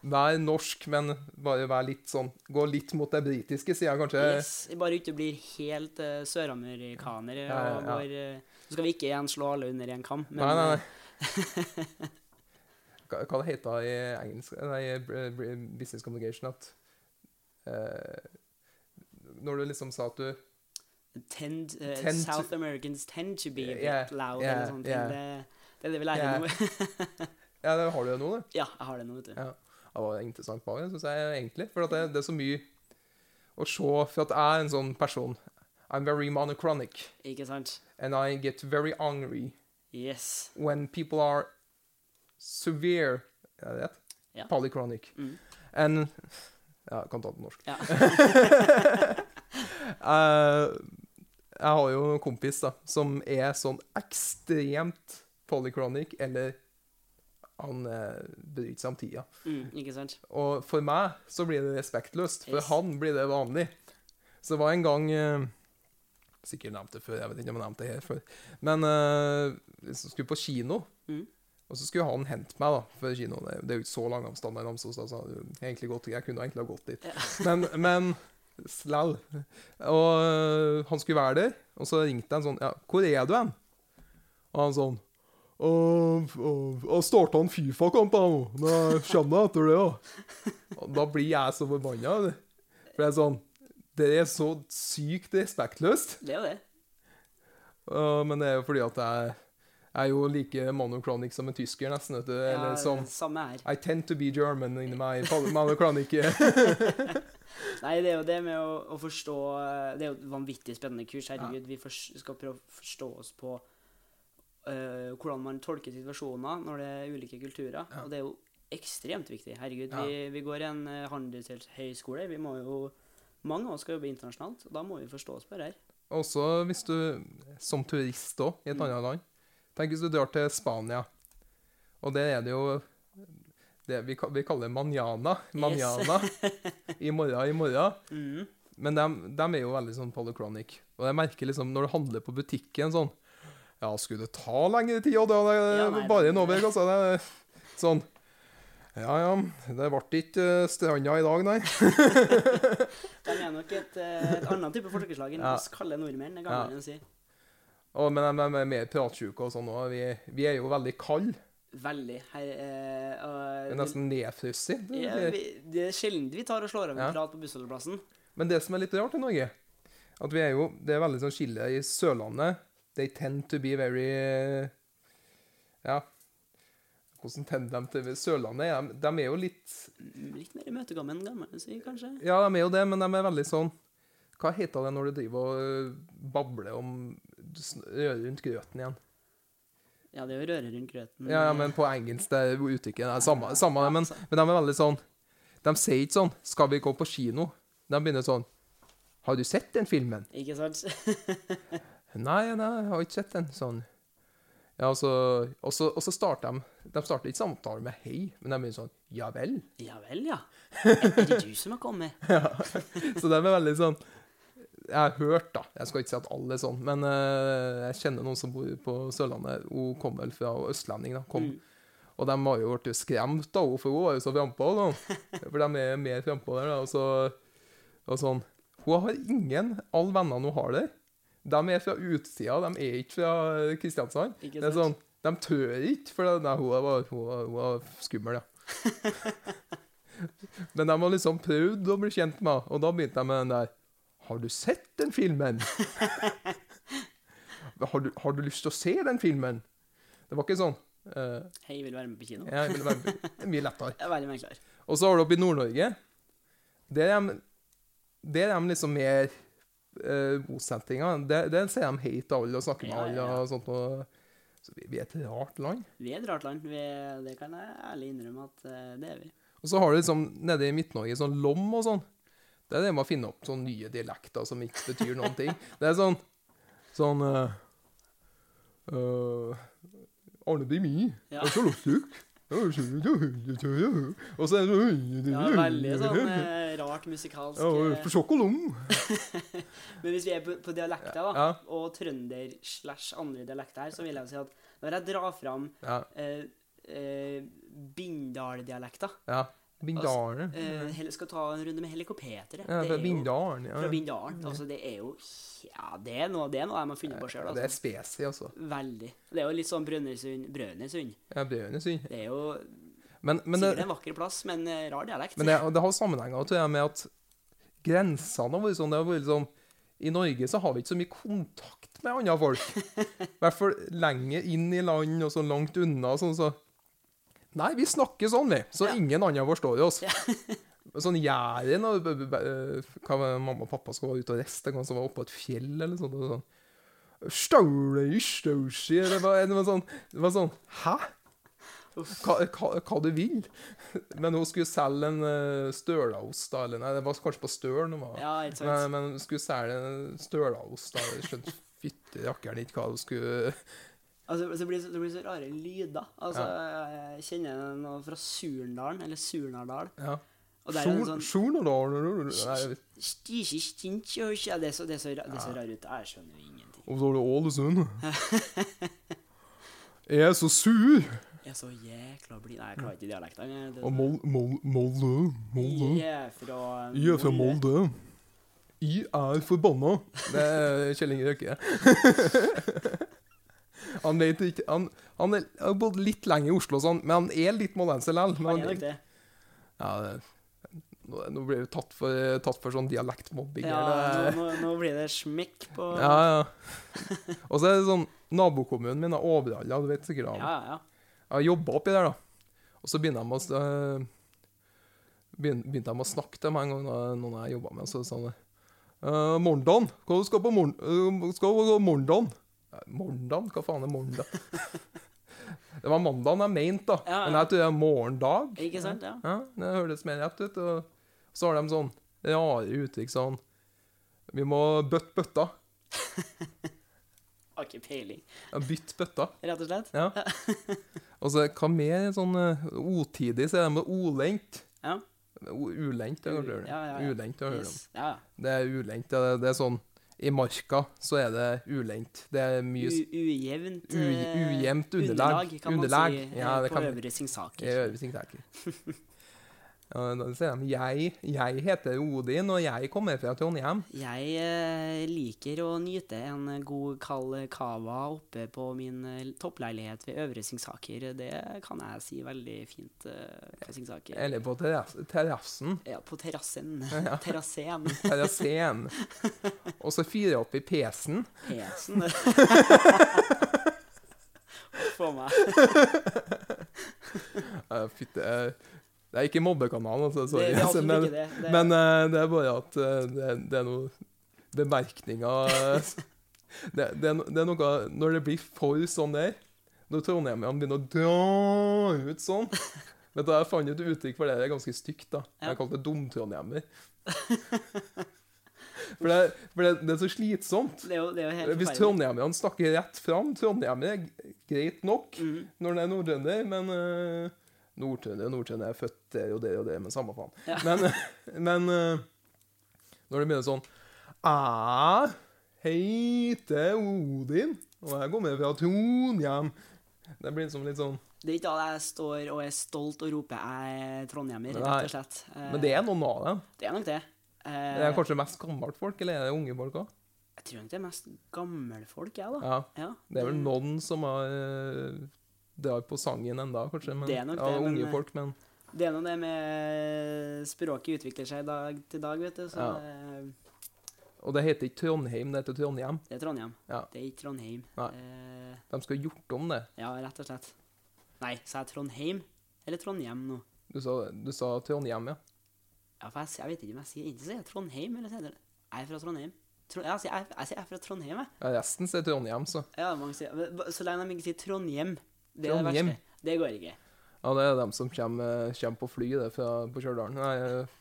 Vær norsk, men bare vær litt sånn Gå litt mot det britiske, sier jeg kanskje. Yes, bare ikke blir helt uh, søramerikanere. Ja, ja, går, eh, Så skal vi ikke igjen slå alle under én kam. men, Nei, nei, eh, nei. Hva, hva det heter i engelsk Nei, business communication at uh, Når du liksom sa at du tend, uh, Tend to- South Americans tend to be a bit Yeah, loud yeah, eller sånn yeah. Det, det er det vi lærer Yeah. nå. Ja, det har du jo nå, du. ja, jeg har det nå, vet du. Ja. Det var interessant bare, syns jeg egentlig. For det, det er så mye å se. For at jeg er en sånn person I'm very monochronic. Ikke sant? And I get very angry Yes. when people are severe Er det rett? Ja. Polychronic. Mm. And Ja, jeg kan ta det på norsk. Ja. uh, jeg har jo en kompis da, som er sånn ekstremt polychronic, eller han bryter bryr seg om tida. Mm, ikke sant? Og for meg så blir det respektløst. For Yes. han blir det vanlig. Så det var en gang eh, Sikkert nevnt det før, jeg vet ikke om jeg nevnte det her før. Men uh, vi skulle på kino, Mm. og så skulle han hente meg da, før kino. Det, det er jo ikke så lang avstand Namsos, da, så egentlig godt, jeg kunne egentlig ha gått dit. Ja. Men, men slell. Og han skulle være der, og så ringte han sånn Ja, hvor er du hen? Og han sånn Jeg starta en Fifa-kamp nå. Nå kommer jeg etter det, da. Og da blir jeg så forbanna. For det er sånn Det er så sykt respektløst. Det er jo det. Uh, men det er jo fordi at jeg, jeg er jo like monochronic som en tysker, nesten. vet du. Eller som Samme her. I tend to be German inni meg. Monochronic. Nei, det er jo det med å, å forstå eh, Det er jo et vanvittig spennende kurs. Herregud, vi for, skal prøve å forstå oss på eh, hvordan man tolker situasjoner når det er ulike kulturer. Ja. Og det er jo ekstremt viktig. Herregud, Ja. vi, vi går i en uh, handelshøyskole. Vi må jo Mange av oss skal jobbe internasjonalt, og da må vi forstå oss på det her. Også hvis du, som turist òg, i et Mm. annet land Tenk hvis du drar til Spania, og der er det jo det vi, vi kaller manjana. Manjana. I morgen, i morgen. Mm. Men de, er jo veldig sånn polychronic. Og jeg merker liksom når du handler på butikken sånn Ja, skulle det ta lengre tid, og det er Ja, nei, bare det- en over, altså. Det sånn Ja, ja, det ble ikke eh, stranda i dag, nei. De er nok et, eh, et annet type folkeslag enn Ja. oss kalde nordmenn. Det Ja. si. Og, men de er mer pratsjuke og sånn òg. Vi, vi er jo veldig kalde. Veldig. Her, eh, og- Det er nesten nedfrosset. Det- ja, Det er sjelden vi tar og slår av en Ja. prat på bussholdeplassen. Men det som er litt rart i Norge, at vi er jo Det er veldig sånn skille i Sørlandet. They tend to be very Ja. Hvordan tender de til Sørlandet? de, de er jo litt Litt mer imøtekommende enn gamle, si, kanskje. Ja, de er jo det, men de er veldig sånn Hva heter det når du driver og øh, babler om Rører rundt grøten igjen? Ja, det er jo røre rundt grøten. Ja, ja, men på engelsk det er uttrykket det er samme, samme men, men de er veldig sånn De sier ikke sånn 'Skal vi gå på kino?' De begynner sånn 'Har du sett den filmen?' Ikke sant? Nei, nei, jeg har ikke sett den. Sånn. Ja, og så, og så, og så starter de De starter ikke samtalen med 'hei', men de begynner sånn 'ja vel'. Ja vel, ja. Er det du som har kommet? ja. Så de er veldig sånn Jeg har hørt, da. Jeg skal ikke si at alle er sånn, men uh, jeg kjenner noen som bor på Sørlandet. Hun kom vel fra østlending, da. Kom. Mm. Og de har jo blitt skremt henne, for hun var jo så frampå. For de er mer frampå der, da. Og, så, og sånn Hun har ingen Alle vennene hun har der, de er fra utsida. De er ikke fra Kristiansand. Ikke Det er sånn, De tør ikke, for nei, hun var, hun var, hun var skummel, ja. Men de har liksom prøvd å bli kjent med henne, og da begynte de med den der Har du sett den filmen? har, du, har du lyst til å se den filmen? Det var ikke sånn. Uh, Hei, vil du være med på kino? ja, jeg vil være med. det er mye lettere. Er veldig veldig klar. Og så har du oppe i Nord-Norge. Der er der er de liksom mer uh, bosettinga. Der, der sier de hei til alle og snakker med alle ja, ja. og sånt. Og, så vi, vi er et rart land. Vi er et rart land. Vi, det kan jeg ærlig innrømme at eh, det er vi. Og så har du liksom nede i Midt-Norge sånn Lom og sånn. Det er det med å finne opp sånne nye dialekter som ikke betyr noen ting. Det er sånn Sånn uh, uh, Arne Brimi. Ja. Er så lustig. Og så Ja, veldig sånn eh, rart musikalsk. Eh. Men hvis vi er på, på dialekter, da, og trønder slash andre dialekter her, så vil jeg si at når jeg drar fram Ja. eh, eh, Bindal-dialekter ja. Bindalen. eh, skal ta en runde med helikopteret. Ja, fra Bindalen. Ja. fra Bindalen. Altså, det er jo Ja, det er noe, det er noe jeg har funnet på sjøl. Altså. det er Altså. spesi, altså. Veldig. Det er jo litt sånn Brønnøysund. Brønnøysund. Ja, Brønnøysund. Det er jo Men, men, sikkert en vakker plass, men eh, rar dialekt. men det, det har sammenhenger tror jeg, med at grensene har vært sånn, det har vært sånn I Norge så har vi ikke så mye kontakt med andre folk. I hvert fall lenger inn i land og så langt unna. Sånn, så Nei, vi snakker sånn, vi. Så Ja. ingen andre forstår oss. Ja. sånn Jæren og b- hva Mamma og pappa skal være ute og reiste en gang, som var oppå et fjell eller sånt. Og sånn. Stauli, stausi Det var, det var sånn Det var sånn Hæ? Hva, hva, hva du vil? Men hun skulle selge en uh, stølaost, da. Eller nei, det var kanskje på Stølen. hun var. Ja. Men, men hun skulle selge en stølaost, da. Jeg skjønte fytti rakkeren ikke hva hun skulle Altså, det, blir, så- det blir så rare lyder. Altså, Jeg kjenner noe fra Surnadalen, eller Surnadal. Ja. Og er en sånn ja, det, er så, det, er så, det er så rar ut. Jeg skjønner jo ingenting. Og så er det Ålesund. Jeg er så sur. Jeg er så jækla blid Nei, jeg klarer ikke dialekten. Og Mol, Mol, Molde. Molde. Jeg er fra Jeg er fra Molde. Jeg er forbanna. Det er Kjell Inge Røkke. Han vet ikke Han, han er, har bodd litt lenge i Oslo, sånn, men han er litt moldenser likevel. Han er nok det. Ja, det, nå, nå blir vi tatt tatt for sånn dialektmobbing. Ja, nå, nå, nå blir det smekk på ja, ja. Og så er det sånn Nabokommunen min er Overhalla, du vet sikkert han. ja, ja. Jeg har jobba oppi der, da. Og så begynner de å, øh, begynte de å snakke til meg en gang noen jeg jobba med. Så sa de uh, 'Morgendagen? Hva du skal på morgen, øh, skal du på morgendagen?' Nei, Morgendagen? Hva faen er morgendag? det var mandagen jeg mente, da. Ja, ja. Men jeg tror det er morgendag. Ikke sant? Ja. Ja, Det høres mer rett ut. Og så har de sånn rare uttrykk sånn Vi må bøtte bøtta. Har ikke peiling, Ja, Bytt bøtta. rett og slett. Ja. Og så hva mer sånn uh, otidig, så er det med olengt. Ja. Ulengt, det har hørt om. Ja, ja, ja. Ulengt, det du hørt om. Yes. Ja. Det er ulengt. Det det er sånn I marka så er det ulendt. Det er mye ujevnt u, eh, ujevnt underlag. kan man underlag. si, eh, Ja, på kan øvre Singsaker. Ja, da sier de jeg, jeg heter Odin, og jeg kommer fra Trondheim. Jeg eh, liker å nyte en god kald cava oppe på min eh, toppleilighet ved Øvre Singsaker. Det kan jeg si veldig fint. eh, Eller på terrass, terrassen. Ja, på terrassen. Terrassen. Terrassen. Og så fyre opp i pesen. Pesen. Få meg. Uh, Fytte eh, Det er ikke mobbekanalen, altså. Sorry. det altså, men det. det men uh, det er bare at uh, det, det er noen bemerkninger eh, det, det, er det noe Når det blir for sånn der, når trondheimerne begynner å dra ut sånn Vet du, Jeg fant et uttrykk for det. Det er ganske stygt. da. Jeg kalte det dumtrondhjemmer. For, det, for det, det er så slitsomt. det er jo, det er jo helt Hvis trondheimerne snakker rett fram Trondheimer er greit nok mm. når det er nordtrønder, men uh, Nordtrønder og nordtrønder er født der og der og der, men samme faen. Ja. Men, men eh, når det begynner sånn Jeg heter Odin, og jeg kommer fra Trondheim. Det blir liksom litt sånn Det er ikke da jeg står og er stolt og roper 'jeg er trondhjemmer', rett og slett. Eh, Men det er noen av dem. det er nok det. Eh, Det er kanskje mest gammelt folk, eller er det unge folk òg? Jeg tror nok det er mest gammelfolk, jeg, da. Ja. Ja, Det er vel noen som har drar på sangen enda, kanskje. Men, Det er nok det, ja, unge men, folk, men Det er nå det med Språket utvikler seg dag til dag, vet du. Så Ja. det, Og det heter ikke Trondheim, det heter Trondheim. det er Trondheim. Ja. Det er ikke Trondheim. Eh, De skal ha gjort om det. ja, rett og slett. Nei, sa jeg Trondheim eller Trondheim nå? Du sa, du sa Trondheim, ja. Ja, for jeg, jeg vet ikke om jeg sier Ikke sier jeg Trondheim, eller sier jeg Jeg er fra Trondheim. Tro, jeg, sier- jeg, jeg sier jeg er fra Trondheim, jeg. ja resten sier Trondheim, så. Ja, mange sier, så lenge de ikke sier Trondheim. Det er det verste. Det går ikke. Ja, det er dem som kommer, kommer på fly det, fra, på Stjørdal. Nei, eh,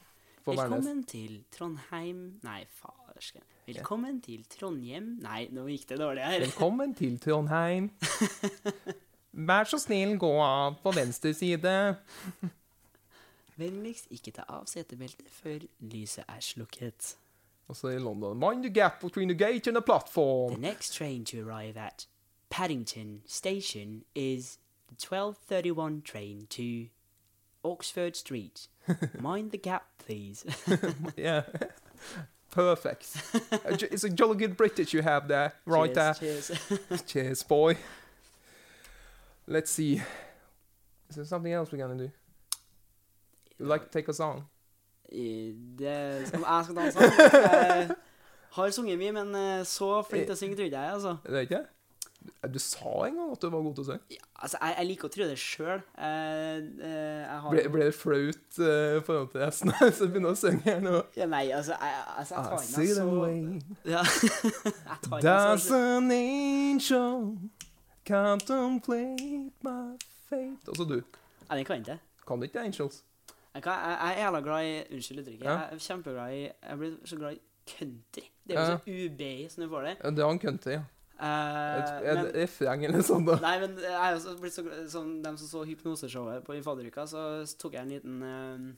Værnes. Velkommen til Trondheim Nei, faderske. Velkommen til Trondheim Nei, nå gikk det dårlig her. Velkommen til Trondheim. Vær så snill, gå av på venstre side. Vennligst ikke ta av setebeltet før lyset er slukket. Og så i London Mind the gap between the gate and the platform. The next train to arrive at Paddington Station is the 1231 train to Oxford Street. Mind the gap, please. Yeah. Perfect. It's a jolly good British you have there, right there. cheers, cheers. Cheers, boy. Let's see. Is there something else we're gonna do? You like to take a song? Eh, Det skal jeg skal danse. Jeg har sunget mye, men eh, så flink til å synge tror ikke jeg, altså. Er det ikke? Eh, Du sa en gang at du var god til å synge. Ja, altså, jeg, jeg liker å tro det sjøl. jeg har Ble, ble det flaut eh, i forhold til resten av som begynner å synge her nå? ja, Nei, altså, jeg, altså, jeg I tar inn way ja. jeg tar inn Does så an angel contemplate my fate Altså du, Nei, den kan ikke. kan du ikke Angels? Jeg, kan, jeg, jeg er jævla glad i Unnskyld uttrykket. Ja. Jeg er kjempeglad i Jeg blir så glad i country. Det er jo så UBI som du får det. Ja, Det er han country, ja. Eh, Et, men, refreng eller sånn, da. nei, men jeg er også blitt så Som dem som så hypnoseshowet på i fadderuka, så tok jeg en liten uh,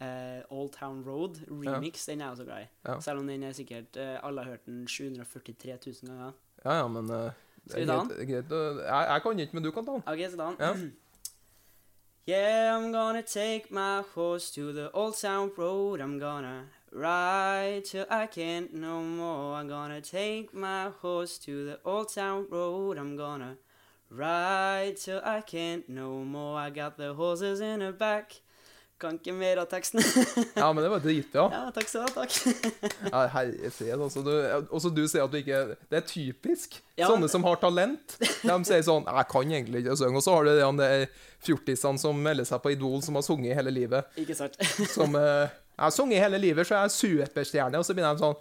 uh, Old Town Road remix. Den er jeg også glad i. Ja. Selv om den er sikkert Alle har hørt den 743 000 ganger. Ja, ja, men Skal vi er ta greit, greit jeg, jeg kan ikke, men du kan ta den. OK, så da Ja. Yeah, I'm gonna take my horse to the old town road. I'm gonna ride till I can't no more. I'm gonna take my horse to the old town road. I'm gonna ride till I can't no more. I got the horses in the back. Kan ikke mer av teksten. Ja, men det var dritbra. ja, ja, takk skal du ha. Takk. Ja, herre fred, altså. Du, også du sier at du ikke Det er typisk. Ja. Sånne som har talent. De sier sånn 'Jeg kan egentlig ikke synge', og så har du de fjortisene som melder seg på Idol, som har sunget hele livet. ikke sant? Som eh, 'Jeg har sunget hele livet, så jeg er superstjerne', og så begynner de sånn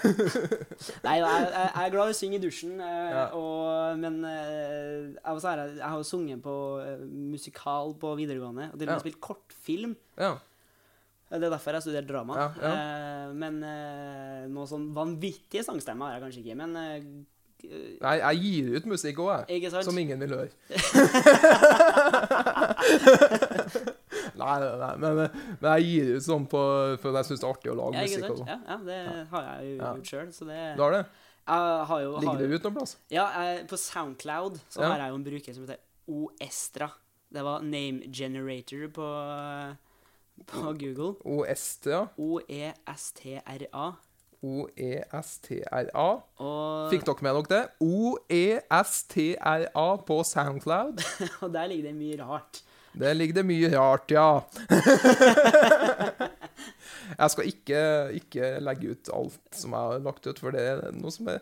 Nei, jeg, er glad i å synge i dusjen, eh, Ja. og, men eh, jeg, si jeg har jo sunget på eh, musikal på videregående, og til og med Ja. spilt kortfilm. Ja. Det er derfor jeg studerer drama. Ja, ja. Eh, men eh, noe sånn vanvittige sangstemmer har jeg kanskje ikke. Men eh, Nei, jeg gir ut musikk òg, jeg. Som ingen vil høre. nei, nei, nei, men, men jeg gir ut sånn på For jeg syns det er artig å lage musikk. Og sånn. Ja, ja, det har jeg jo gjort sjøl, så det Du har det? Har jo har Ligger det ut noen plass? Ja, jeg, på Soundcloud så har jeg jo en bruker som heter Oestra. Det var name generator på, på Google. Oestra. E O-E-S-T-R-A. O-E-S-T-R-A. Fikk dere med dere det? O-E-S-T-R-A på Soundcloud. og der ligger det mye rart. Der ligger det mye rart, ja. jeg skal ikke, ikke legge ut alt som jeg har lagt ut, for det er noe som er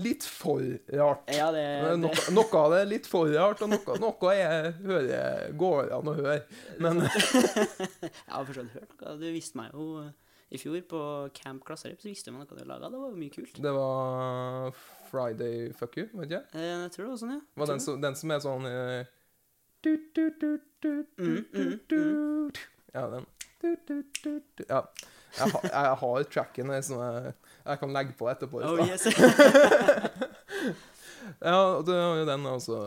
litt for rart. Ja, det, det Noe, noe av det er litt for rart, og noe, noe jeg hører, går an å høre. Men Jeg har forstått hørt noe. Du viste meg jo eh, i fjor på Camp Klasserep, så visste meg noe du laga. Det var mye kult. det var Friday Fuck You, vet ikke jeg? Eh, Jeg tror det var sånn, ja. Var den, som, den som er sånn Ja, den. Du, du, du, du. Ja. Jeg, jeg har tracken som jeg, jeg kan legge på etterpå. Oh, yes. Ja, og det var jo den, altså.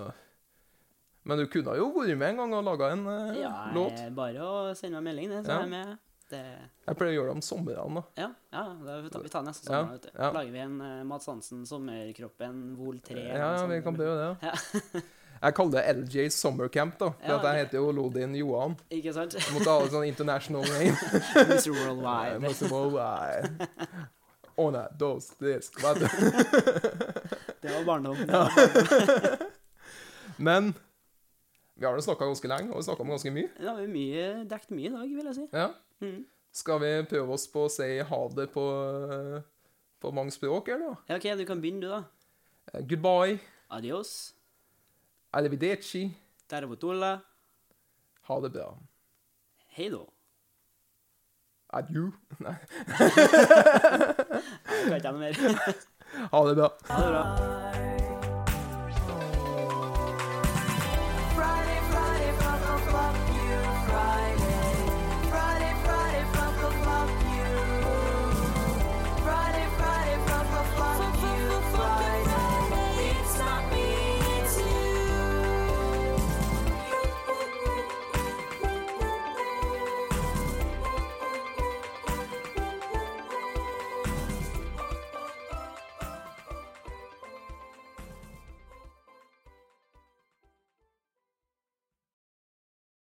Men du kunne jo vært med en gang og laga en eh, ja, låt. Ja, bare å sende meg melding, det, så Ja. er jeg med. Det, Jeg pleier å gjøre det om sommeren, da. ja, ja, da vi tar vi tar neste Ja, vet du. ja. Lager vi en uh, Mats Hansen, Sommerkroppen, Vol 3 Ja, Ja, vi kan prøve det. Ja. Jeg kaller det LJ Summer Camp, da. For Ja, at jeg heter jo Lodin Johan. Ikke sant? Jeg måtte ha et sånn international name. Mr. Worldwide. Mr. worldwide. On a dos, this. Er det? Var barndom. Ja. Men vi har snakka ganske lenge, og vi snakka om ganske mye. Ja, vi har mye, dekt mye i dag, vil jeg si. Ja. Mm. Skal vi prøve oss på å si ha det på, eh, på mange språk, eller? Ja, OK, du kan begynne, du, da. da? Goodbye. Adios. Arrivederci. Tervotola. Ha det bra. Hei da. Adjø. Nei, Jeg kan ikke noe mer. ha det bra. Ha det bra.